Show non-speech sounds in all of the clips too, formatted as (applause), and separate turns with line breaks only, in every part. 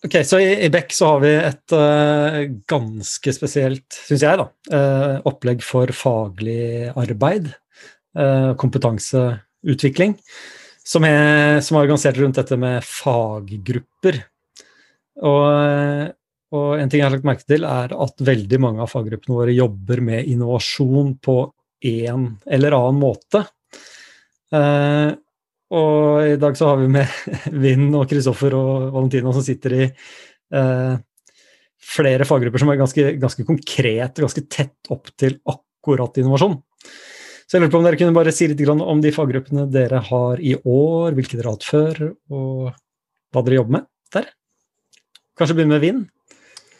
Ok, så i, i Beck så har vi et uh, ganske spesielt, syns jeg, da, uh, opplegg for faglig arbeid. Uh, kompetanseutvikling. Som er, som er, organisert rundt dette med faggrupper. Og, og, en ting jeg har lagt merke til, er at veldig mange av faggruppene våre jobber med innovasjon på en eller annen måte. Uh, og i dag så har vi med (laughs) Vinn og Kristoffer og Valentina som sitter i eh, flere faggrupper som er ganske, ganske konkret, ganske tett opp til akkurat innovasjon. Så jeg lurer på om dere kunne bare si litt om de faggruppene dere har i år, hvilke dere har hatt før, og hva dere jobber med der. Kanskje begynne med Vinn?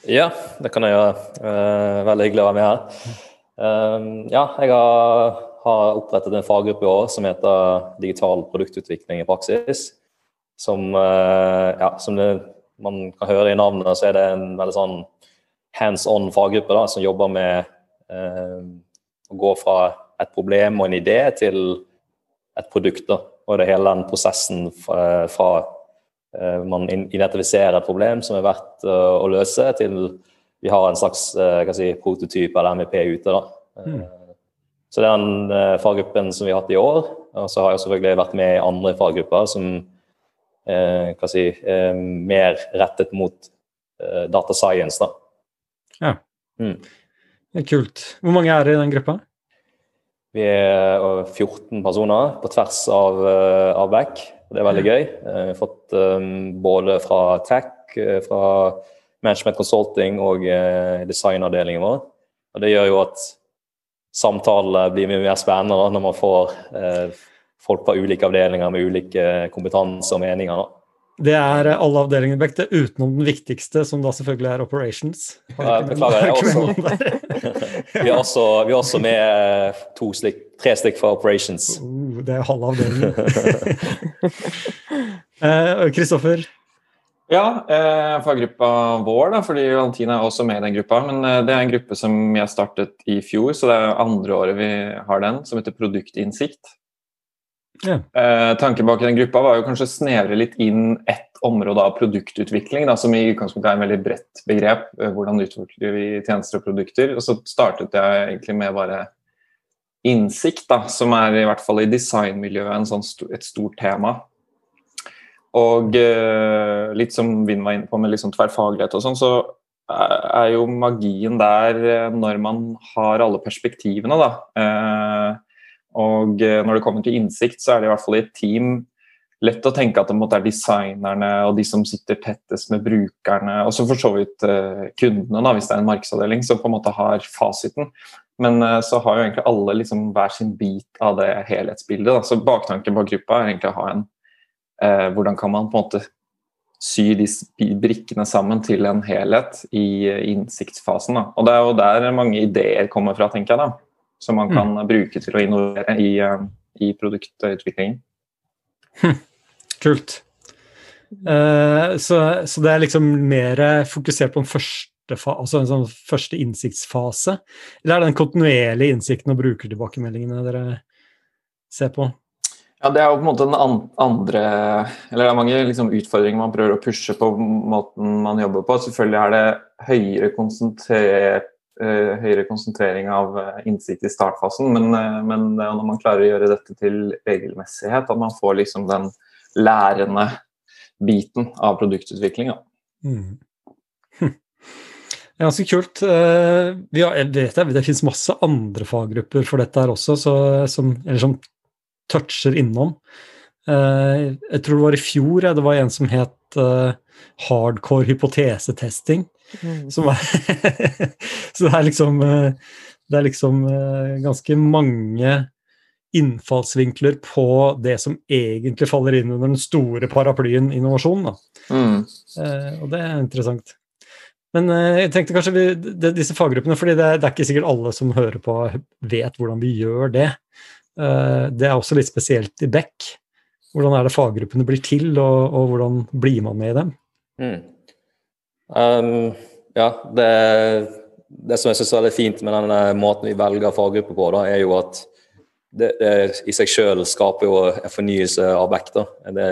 Ja, det kan jeg gjøre. Uh, veldig hyggelig å være med her. Uh, ja, jeg har har opprettet en faggruppe i år som heter Digital produktutvikling i praksis. Som, eh, ja, som det, man kan høre i navnet, så er det en veldig sånn hands on faggruppe som jobber med eh, å gå fra et problem og en idé til et produkt. Da. Og det er hele den prosessen fra, fra eh, man identifiserer et problem som er verdt uh, å løse, til vi har en slags si, prototyp eller MVP ute. da. Mm. Så det er den uh, faggruppen som vi har hatt i år. Og så har jeg selvfølgelig vært med i andre faggrupper som eh, hva si, uh, mer rettet mot data science. da.
Ja. Mm. Det kult. Hvor mange er det i den gruppa?
Vi er 14 personer på tvers av, av back. Det er veldig gøy. Vi har fått um, både fra tech, fra management consulting og designavdelingen vår. Og det gjør jo at samtale blir mye mer spennende da, når man får eh, folk fra ulike avdelinger med ulike kompetanse og meninger. Da.
Det er alle avdelingene Beck, det utenom den viktigste, som da selvfølgelig er operations.
Ja, beklager, jeg (laughs) (laughs) også. vi, er også, vi er også med eh, slik, tre stykk fra operations.
Uh, det er halve avdelingen. (laughs) Kristoffer,
ja, eh, faggruppa vår, da, fordi Valentina er også med i den gruppa. Men eh, det er en gruppe som jeg startet i fjor, så det er andre året vi har den, som heter Produktinnsikt. Ja. Eh, tanken bak den gruppa var jo kanskje å snevre litt inn ett område av produktutvikling, da, som i utgangspunktet er en veldig bredt begrep. Eh, hvordan utvikler vi tjenester og produkter? Og så startet jeg egentlig med bare innsikt, da, som er i hvert fall i designmiljøet sånn st et stort tema. Og eh, litt som Vinn var inne på, med liksom tverrfaglighet og sånn, så er jo magien der eh, når man har alle perspektivene, da. Eh, og når det kommer til innsikt, så er det i hvert fall i et team lett å tenke at det måtte er designerne og de som sitter tettest med brukerne, og så for så vidt kundene, da, hvis det er en markedsavdeling, som på en måte har fasiten. Men så har jo egentlig alle liksom hver sin bit av det helhetsbildet. Da. Så baktanken på gruppa er egentlig å ha en eh, hvordan kan man på en måte sy de brikkene sammen til en helhet i innsiktsfasen. Da. Og Det er jo der mange ideer kommer fra, tenker jeg, da, som man kan mm. bruke til å innovere i, eh, i produktutviklingen.
Hm. Kult. Uh, så, så, det er liksom mer fokusert på den første, altså en sånn første innsiktsfase? Eller er det den kontinuerlige innsikten og brukertilbakemeldingene dere ser på?
Ja, Det er jo på en måte den andre Eller det er mange liksom, utfordringer man prøver å pushe på måten man jobber på. Selvfølgelig er det høyere, uh, høyere konsentrering av eh, innsikt i startfasen, men, uh, men når man klarer å gjøre dette til regelmessighet, at man får liksom den lærende biten av produktutvikling. Mm.
Hm. Ganske kult. Har, det, det finnes masse andre faggrupper for dette her også, så, som, eller som toucher innom. Uh, jeg tror det var i fjor ja, det var en som het uh, hardcore hypotesetesting. Mm. Som er (laughs) Så det er liksom uh, Det er liksom ganske mange innfallsvinkler på det som egentlig faller inn under den store paraplyen innovasjon. Mm. og det er interessant. Men jeg tenkte kanskje vi, disse faggruppene, fordi det, det, er ikke sikkert alle som hører på, vet hvordan vi gjør det. Eh, det er også litt spesielt i Beck. Hvordan er det faggruppene blir til, og, og hvordan blir man med i dem? Mm.
Um, ja, det, det, som jeg syns er veldig fint med denne måten vi velger faggrupper på, da, er jo at det, det i seg selv skaper jo en fornyelse av Beck. Da. Det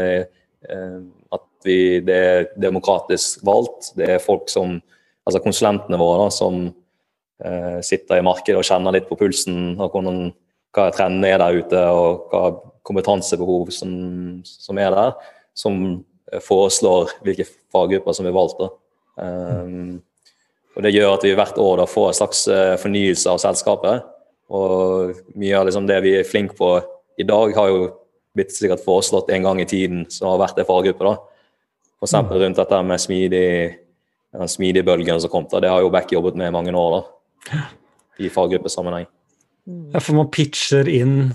at vi, det er demokratisk valgt. Det er folk som Altså konsulentene våre da, som uh, sitter i markedet og kjenner litt på pulsen og hvordan, hva trendene er der ute og hva kompetansebehov som, som er der. Som foreslår hvilke faggrupper som er valgt. Um, og Det gjør at vi hvert år da får en slags eh, fornyelse av selskapet. Og mye av liksom det vi er flinke på i dag, har jo blitt sikkert foreslått en gang i tiden som har vært en faggruppe. F.eks. Mm. rundt dette med smidig, den smidige bølgen som kom. Da. Det har jo Beck jobbet med i mange år da, i faggruppesammenheng.
Mm. Ja, for man pitcher inn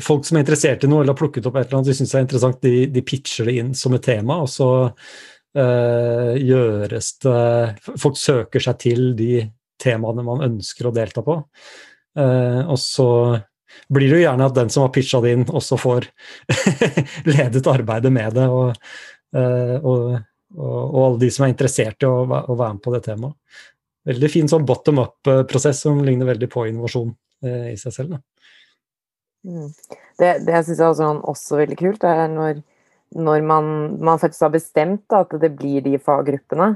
folk som er interessert i noe eller har plukket opp et eller annet de syns er interessant, de, de, pitcher det inn som et tema, og så øh, gjøres det Folk søker seg til de temaene man ønsker å delta på. Uh, og så blir det jo gjerne at den som har pitcha det inn, også får (laughs) ledet arbeidet med det. Og, uh, og, og, og, alle de som er interessert i å, å, være med på det temaet. Veldig fin sånn bottom up-prosess som ligner veldig på innovasjon i seg selv.
Mm. Det, det syns jeg også, også veldig kult. er når, når man, man, faktisk har bestemt da, at det blir de faggruppene,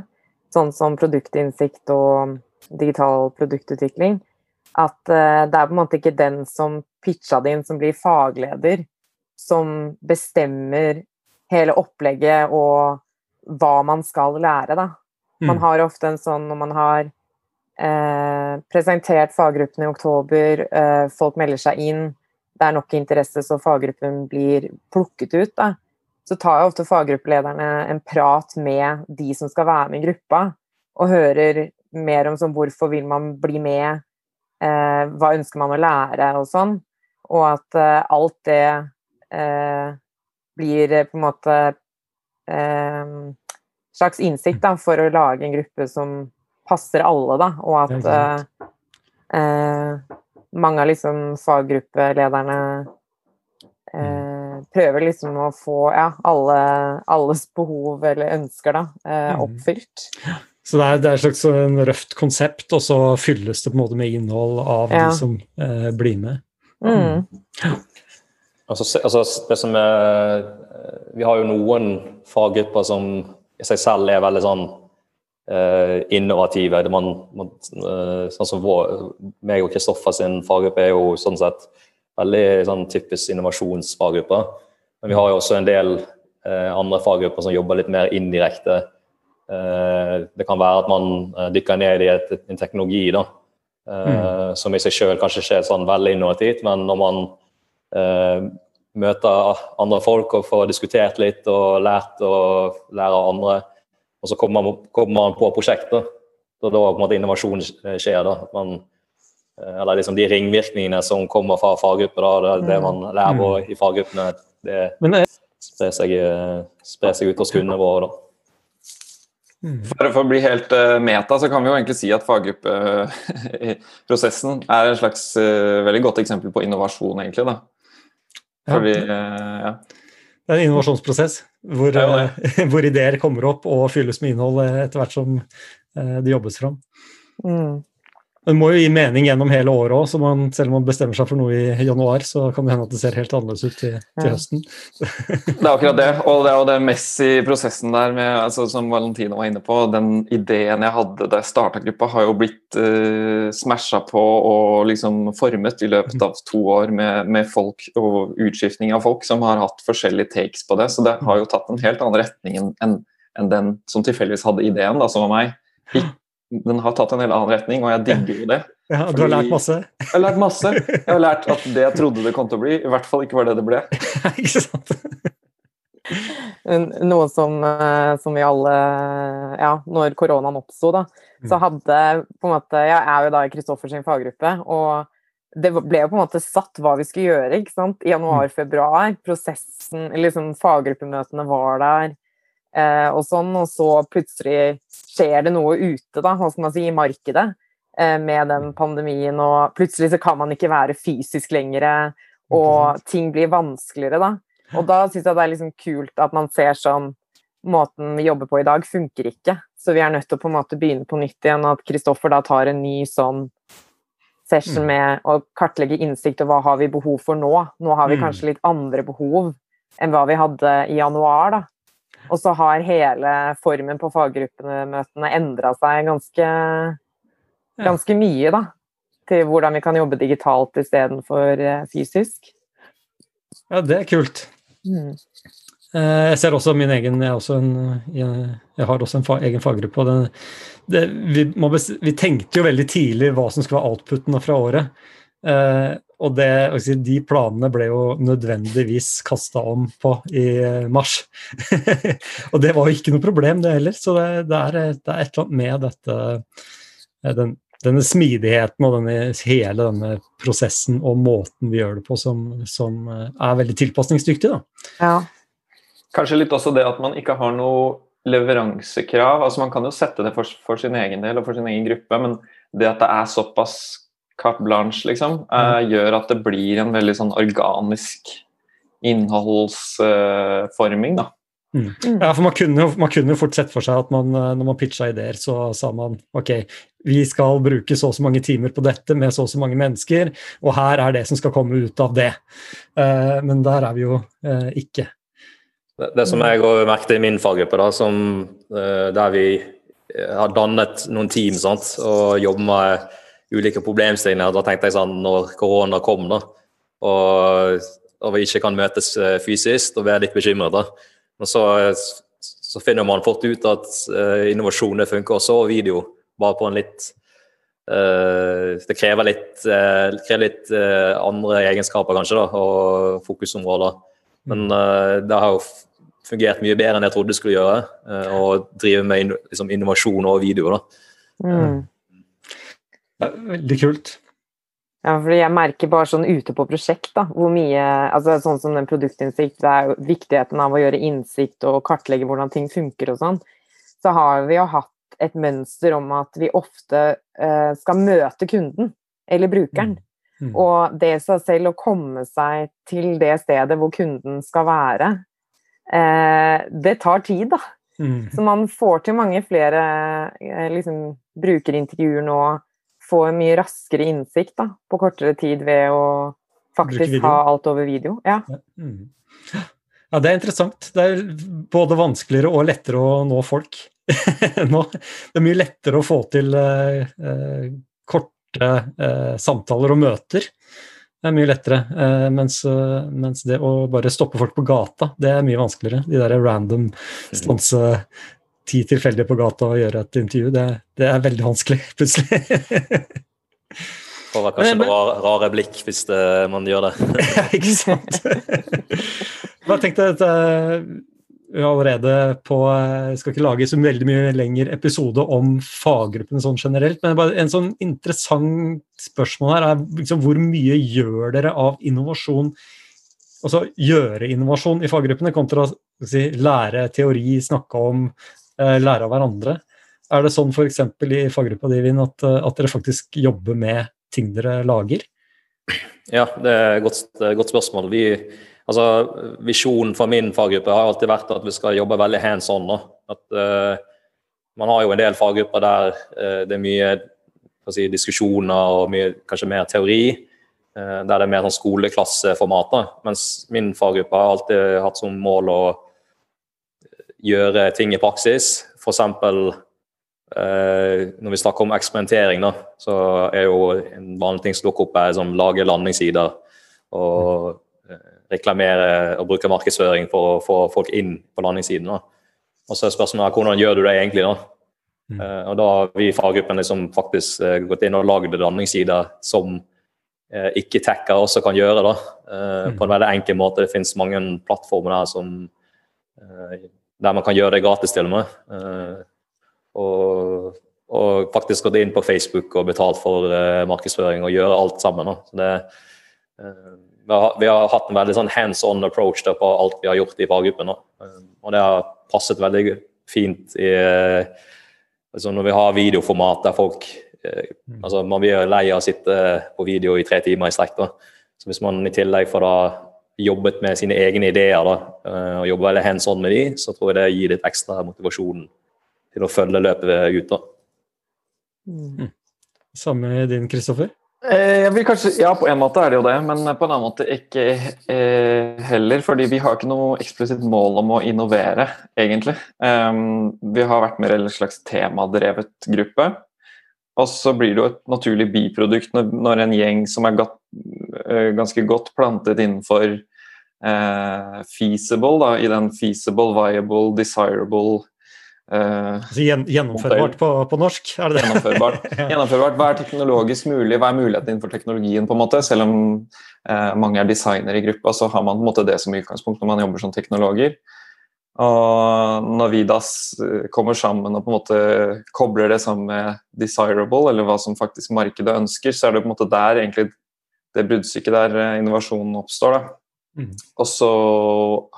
sånn som produktinnsikt og digital produktutvikling, at uh, det er på en måte ikke den som pitcha det inn, som blir fagleder, som bestemmer hele opplegget og hva man skal lære, da. Man mm. har ofte en sånn når man har eh, presentert faggruppene i oktober, eh, folk melder seg inn, det er nok interesse så faggruppen blir plukket ut, da, så tar jo ofte faggruppelederne en prat med de som skal være med i gruppa, og hører mer om sånn, hvorfor vil man bli med, eh, hva ønsker man å lære og sånn. Og at eh, alt det eh, blir på en måte eh, slags innsikt da, for å lage en gruppe som passer alle, da, og at eh, eh, mange av liksom faggruppelederne eh, prøver liksom å få ja, alle, alles behov eller ønsker da, eh, mm. oppfylt.
Så det er, det er, et slags sånn røft konsept, og så fylles det på en måte med innhold av ja. de som eh, blir med. Mm.
Altså, altså, det som er, Vi har jo noen faggrupper som i seg selv er veldig sånn innovative. Man, man, uh, sånn som vår, meg og Kristoffer sin faggruppe er jo sånn sett veldig sånn typisk innovasjonsfaggrupper. Men vi har jo også en del eh, andre faggrupper som jobber litt mer indirekte. det kan være at man dykker ned i et, en teknologi da, mm. som i seg selv kanskje ikke er sånn veldig innovativt, men når man møter andre folk og får diskutert litt og lært og lærer av andre, og så kommer man, kommer man på prosjektet. Og da på en måte innovasjon skjer. da, at man eh, eller liksom de ringvirkningene som kommer fra faggrupper. Da, det, det man lærer på i faggruppene, det sprer seg, eh, sprer seg ut hos kundene våre. da.
Mm. For, for, å bli helt uh, meta, så kan vi jo egentlig si at faggruppeprosessen (laughs) er et slags uh, veldig godt eksempel på innovasjon, egentlig. da. Fordi, uh, ja.
Det er en innovasjonsprosess hvor, ja, (laughs) hvor, ideer kommer opp og fylles med innhold etter hvert som eh, det jobbes fram. Mm. Det må jo gi mening gjennom hele året òg, så man, selv om man bestemmer seg for noe i januar, så kan det hende at det ser helt annerledes ut til, til høsten.
det er akkurat det. Og det, og det mess i prosessen der, med, altså, som Valentino var inne på, den ideen jeg hadde da jeg starta gruppa, har jo blitt uh, eh, smasha på og liksom formet i løpet av to år med, med, folk og utskiftning av folk som har hatt forskjellige takes på det. Så det har jo tatt en helt annen retning enn en, en den som tilfeldigvis hadde ideen, da, som var meg. Ikke den har tatt en helt annen retning, og jeg digger jo det. (laughs)
Ja, Du har lært masse?
Jeg har lært masse. Jeg har lært at det jeg trodde det kom til å bli, i hvert fall ikke var det det ble. (laughs) ikke sant?
Noe som, eh, som, vi alle Ja, når koronaen oppsto, da, så mm. hadde på en måte Jeg er jo da i Kristoffers faggruppe, og det ble jo på en måte satt hva vi skulle gjøre ikke sant? i januar-februar. Prosessen, liksom faggruppemøtene var der. Eh, og sånn, og så plutselig skjer det noe ute, da, hva skal man si, i markedet eh, med den pandemien, og plutselig så kan man ikke være fysisk lenger, og ting blir vanskeligere, da. Og da syns jeg det er liksom kult at man ser sånn Måten vi jobber på i dag, funker ikke. Så vi er nødt til å på en måte begynne på nytt igjen, og at Kristoffer da tar en ny sånn session mm. med å kartlegge innsikt og hva har vi behov for nå. Nå har vi mm. kanskje litt andre behov enn hva vi hadde i januar, da. Og så har hele formen på faggruppemøtene endra seg ganske, ganske mye, da. Til hvordan vi kan jobbe digitalt istedenfor eh, fysisk.
Ja, det er kult. Mm. Eh, jeg ser også min egen Jeg, en, jeg, jeg har også en fa, egen faggruppe. og den, det, vi, vi, tenkte jo veldig tidlig hva som skulle være outputen fra året. Eh, og det, de planene ble jo nødvendigvis kasta om på i eh, mars. (laughs) og det var jo ikke noe problem, det heller. Så det, det, er, det er, et eller annet med dette eh, den, denne smidigheten og denne, hele denne prosessen og måten vi gjør det på, som, som er veldig tilpasningsdyktig. Da.
Ja.
Kanskje litt også det at man ikke har noe leveransekrav. altså Man kan jo sette det for, for sin egen del og for sin egen gruppe, men det at det er såpass carte blanche, liksom, uh, gjør at det blir en veldig sånn organisk innholdsforming, da.
Mm. mm. Ja, for man kunne, man kunne fort sett for seg at man, eh, når man pitcha ideer, så sa man ok, vi skal bruke så og så mange timer på dette med så og så mange mennesker, og her er det som skal komme ut av det. Uh, men der er vi jo uh, ikke.
Det, det, som jeg òg merket i min faggruppe, da, som, uh, der vi har dannet noen team sant, og jobber med ulike problemstillinger. Da tenkte jeg sånn når korona kom, da, og, og, vi ikke kan møtes eh, fysisk, da blir jeg litt bekymret. da. Men så, så, finner man fort ut at uh, innovasjon det funker også, og video. Bare på en litt uh, Det krever litt, uh, krever litt andre egenskaper, kanskje, da, og fokusområder. Men det har jo fungert mye bedre enn jeg trodde det skulle gjøre, å drive med liksom, innovasjon og video. da. Mm.
Veldig kult.
Ja, fordi jeg merker bare sånn ute på prosjekt, da, hvor mye altså Sånn som den produktinnsikt, det er viktigheten av å gjøre innsikt og kartlegge hvordan ting funker og sånn. Så har vi jo hatt et mønster om at vi ofte uh, skal møte kunden, eller brukeren. Mm. Mm. Og det i seg selv å komme seg til det stedet hvor kunden skal være, uh, det tar tid, da. Mm. Så man får til mange flere uh, liksom, brukerintervjuer nå få en mye raskere innsikt da, på kortere tid ved å faktisk ha alt over video. Ja. Ja. Mm.
ja. det er interessant. Det er både vanskeligere og lettere å nå folk. (laughs) nå, det er mye lettere å få til eh, uh, korte eh, samtaler og møter. Det er mye lettere. Mens, mens, det å bare stoppe folk på gata, det er mye vanskeligere. De der random stanse ti tilfeldige på gata og gjøre et intervju, det, det er veldig vanskelig, (laughs) plutselig.
Får kanskje noen rare, rare blikk hvis det, man gjør det. (laughs)
ikke sant. Jeg tenkte at vi er allerede på Jeg skal ikke lage så veldig mye lengre episode om faggruppene sånn generelt, men bare en sånn interessant spørsmål her er liksom, hvor mye gjør dere av innovasjon Altså gjøre innovasjon i faggruppene kontra si, lære teori, snakke om Eh, lære av hverandre. Er det sånn f.eks. i faggruppa di, at, eh, at, dere faktisk jobber med ting dere lager?
Ja, det er et godt, godt, spørsmål. Vi, altså, visjonen for min faggruppe har alltid vært at vi skal jobbe veldig hands on. At, uh, man har jo en del faggrupper der uh, det er mye si, diskusjoner og mye, kanskje mer teori. Uh, der det er mer sånn skoleklasseformat. Mens min faggruppe har alltid hatt som mål å gjøre ting i praksis. F.eks. Eh, når vi snakker om eksperimentering, da, så er jo en vanlig ting som dukker opp, er som lage landingssider og eh, reklamere og bruke markedsføring for å få folk inn på landingssiden. Da. Og så er spørsmålet hvordan gjør du det egentlig? da? Mm. Uh, og da har vi i faggruppen liksom faktisk uh, gått inn og lagd landingssider som uh, ikke-tacker også kan gjøre. da, mm. På en veldig enkel måte. Det finnes mange plattformer der som der man kan gjøre det gratis, til og med. Uh, og, og, faktisk gått inn på Facebook og betalt for uh, markedsføring og gjøre alt sammen. Det, uh, vi, har, vi, har, hatt en veldig sånn hands on approach på alt vi har gjort i faggruppen. og det har passet veldig fint i altså når vi har videoformat der folk mm. altså Man blir lei av å sitte på video i tre timer i strekk. Så hvis man i tillegg får da jobbet med sine egne ideer da, eh, og jobber veldig hands on med de, så tror jeg det gir litt ekstra motivasjon til å følge løpet ut. da.
Mm. Samme din, Kristoffer?
Eh, jeg vil kanskje, ja, på en måte er det jo det, men på en annen måte ikke eh, heller. fordi vi har ikke noe eksplisitt mål om å innovere, egentlig. Um, vi har vært mer en slags temadrevet gruppe. Og så blir det jo et naturlig biprodukt når, når en gjeng som er godt, uh, ganske godt plantet innenfor eh, feasible, da, i den feasible, viable, desirable
Uh, gjennomførbart på, på, norsk? er det det?
Gjennomførbart. (laughs) gjennomførbart. Hva er teknologisk mulig, hva er muligheten innenfor teknologien? på en måte? Selv om eh, mange er designere i gruppa, så har man på en måte det som utgangspunkt når man jobber som teknologer. Og når vi da kommer sammen og på en måte kobler det sammen med desirable, eller hva som faktisk markedet ønsker, så er det på en måte der egentlig det bruddstykket der eh, innovasjonen oppstår. Mm. Og så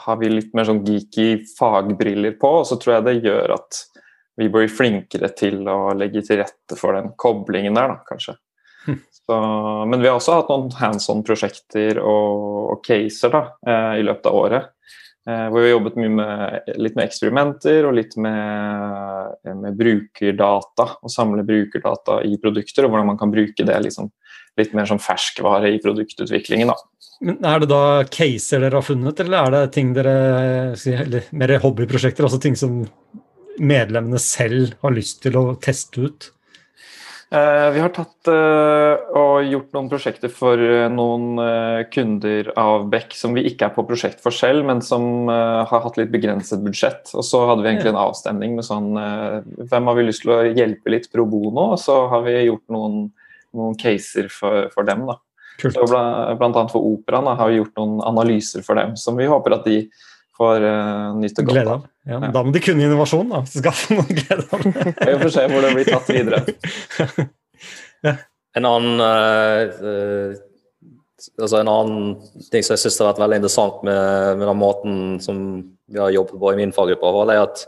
har vi litt mer sånn geeky fagbriller på, og så tror jeg det gjør at vi blir flinkere til å legge til rette for den koblingen der, da, kanskje. Mm. Så, men vi har også hatt noen hands on-prosjekter og, og, caser da, eh, i løpet av året. Eh, hvor vi har jobbet mye med, litt med eksperimenter og litt med, med brukerdata. Å samle brukerdata i produkter, og hvordan man kan bruke det liksom, litt mer som ferskvare i produktutviklingen. da.
Men Er det da caser dere har funnet, eller er det ting dere eller mer hobbyprosjekter, altså ting som medlemmene selv har lyst til å teste ut?
Uh, vi har tatt uh, og gjort noen prosjekter for uh, noen kunder av Beck som vi ikke er på prosjekt for selv, men som har hatt litt begrenset budsjett. Og så hadde vi egentlig en avstemning med sånn Hvem har vi lyst til å hjelpe litt pro bono? Og så har vi gjort noen, noen caser for, for dem. da. Kult. Så blant, annet for operaen har vi gjort noen analyser for dem som vi håper at de får uh, nyte godt
glede av. Ja, ja. Da må de kunne innovasjon, da. Så skal få noen (laughs) glede av
det. Vi får se hvor det blir tatt videre. (laughs)
ja. En annen uh, altså En annen ting som jeg syns har vært veldig interessant med, med, den måten som vi har jobbet på i min faggruppe, er at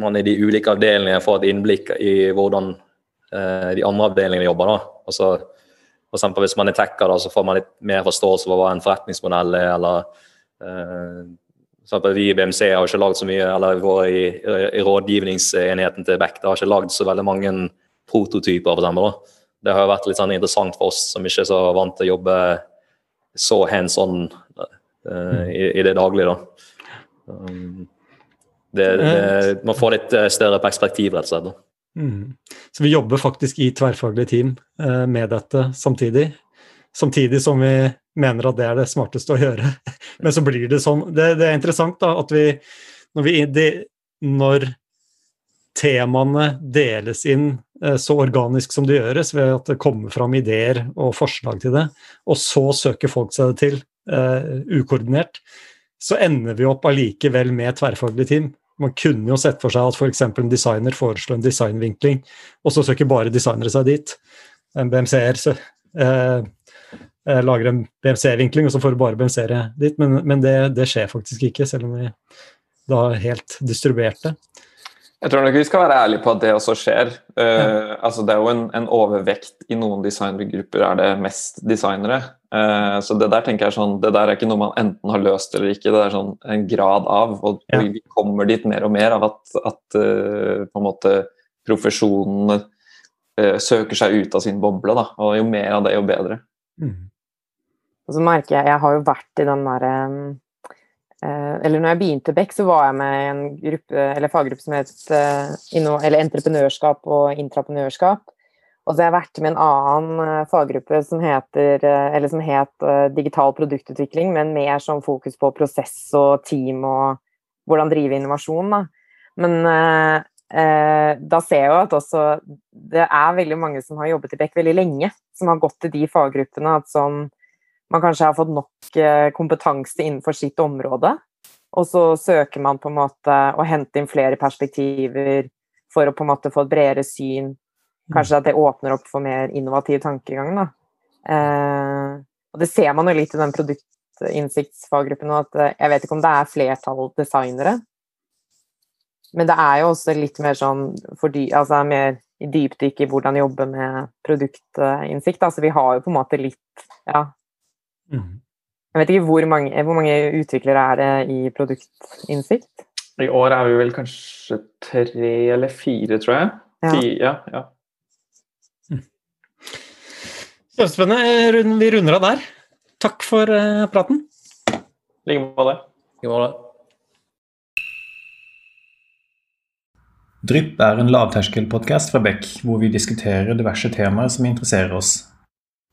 man i de ulike avdelingene får et innblikk i hvordan uh, de andre avdelingene jobber. da. Altså for eksempel, hvis man er tekker, da, så får man litt mer forståelse for hva en forretningsmodell er. eller uh, Vi i BMC har ikke lagd så mye, eller vår i, i rådgivningsenheten til Beck har ikke lagd så veldig mange prototyper. For eksempel, da. Det har vært litt sånn interessant for oss som ikke er så vant til å jobbe så hands on uh, i, i, det daglige. da. Um, det, det, man får litt eh, større perspektiv, rett og slett. da.
Mm. Så vi jobber faktisk i tverrfaglige team eh, med dette samtidig. Samtidig som vi mener at det er det smarteste å gjøre. (laughs) Men så blir det sånn Det, det er interessant da, at vi når, vi de, når, temaene deles inn eh, så organisk som det gjøres, ved at det kommer fram ideer og forslag til det, og så søker folk seg det til uh, ukoordinert, så ender vi opp allikevel med tverrfaglig team man kunne jo sett for seg at f.eks. en designer foreslår en designvinkling, og så søker bare designere seg dit. En BMC-er eh, lager en BMC-vinkling, og så får du bare BMC-ere dit. Men, men det, det, skjer faktisk ikke, selv om vi da helt distribuerte.
Jeg tror nok vi skal være ærlige på at det også skjer. Uh, ja. altså det er jo en, en, overvekt i noen designergrupper er det mest designere. Uh, så det der tenker jeg sånn, det der er ikke noe man enten har løst eller ikke, det er sånn en grad av. Og ja. vi kommer dit mer og mer av at, at uh, på en måte profesjonene søker seg ut av sin boble. Da. Og jo mer av det, jo bedre. Mm.
Og så merker jeg, jeg har jo vært i den derre Eh, eller når jeg begynte Beck, så var jeg med i en gruppe, eller faggruppe som het eh, eller entreprenørskap og intraprenørskap. Og så har jeg vært med en annen eh, faggruppe som, heter, eller som het digital produktutvikling, men mer sånn fokus på prosess og team og hvordan drive innovasjon. Da. Men eh, da ser jeg jo at også det er veldig mange som har jobbet i Beck veldig lenge, som har gått til de faggruppene. at sånn man kanskje har fått nok eh, kompetanse innenfor sitt område. Og så søker man på en måte å hente inn flere perspektiver for å på en måte få et bredere syn. Kanskje at det åpner opp for mer innovativ tankegang. Da. Eh, og det ser man jo litt i den produktinnsiktsfaggruppen nå, at eh, jeg vet ikke om det er flertall designere. Men det er jo også litt mer sånn dy, altså mer dypdykk i hvordan jobbe med produktinnsikt. Altså vi har jo på en måte litt ja, Mm. Jeg vet ikke hvor mange, hvor mange utviklere er det i produktinnsikt?
I år er vi vel kanskje tre eller fire, tror jeg. Ja. Fire, ja, ja.
Kjempespennende. Vi runder av der. Takk for uh, praten.
I like måte.
Drypp er en lavterskelpodkast fra Beck, hvor vi diskuterer diverse temaer som interesserer oss.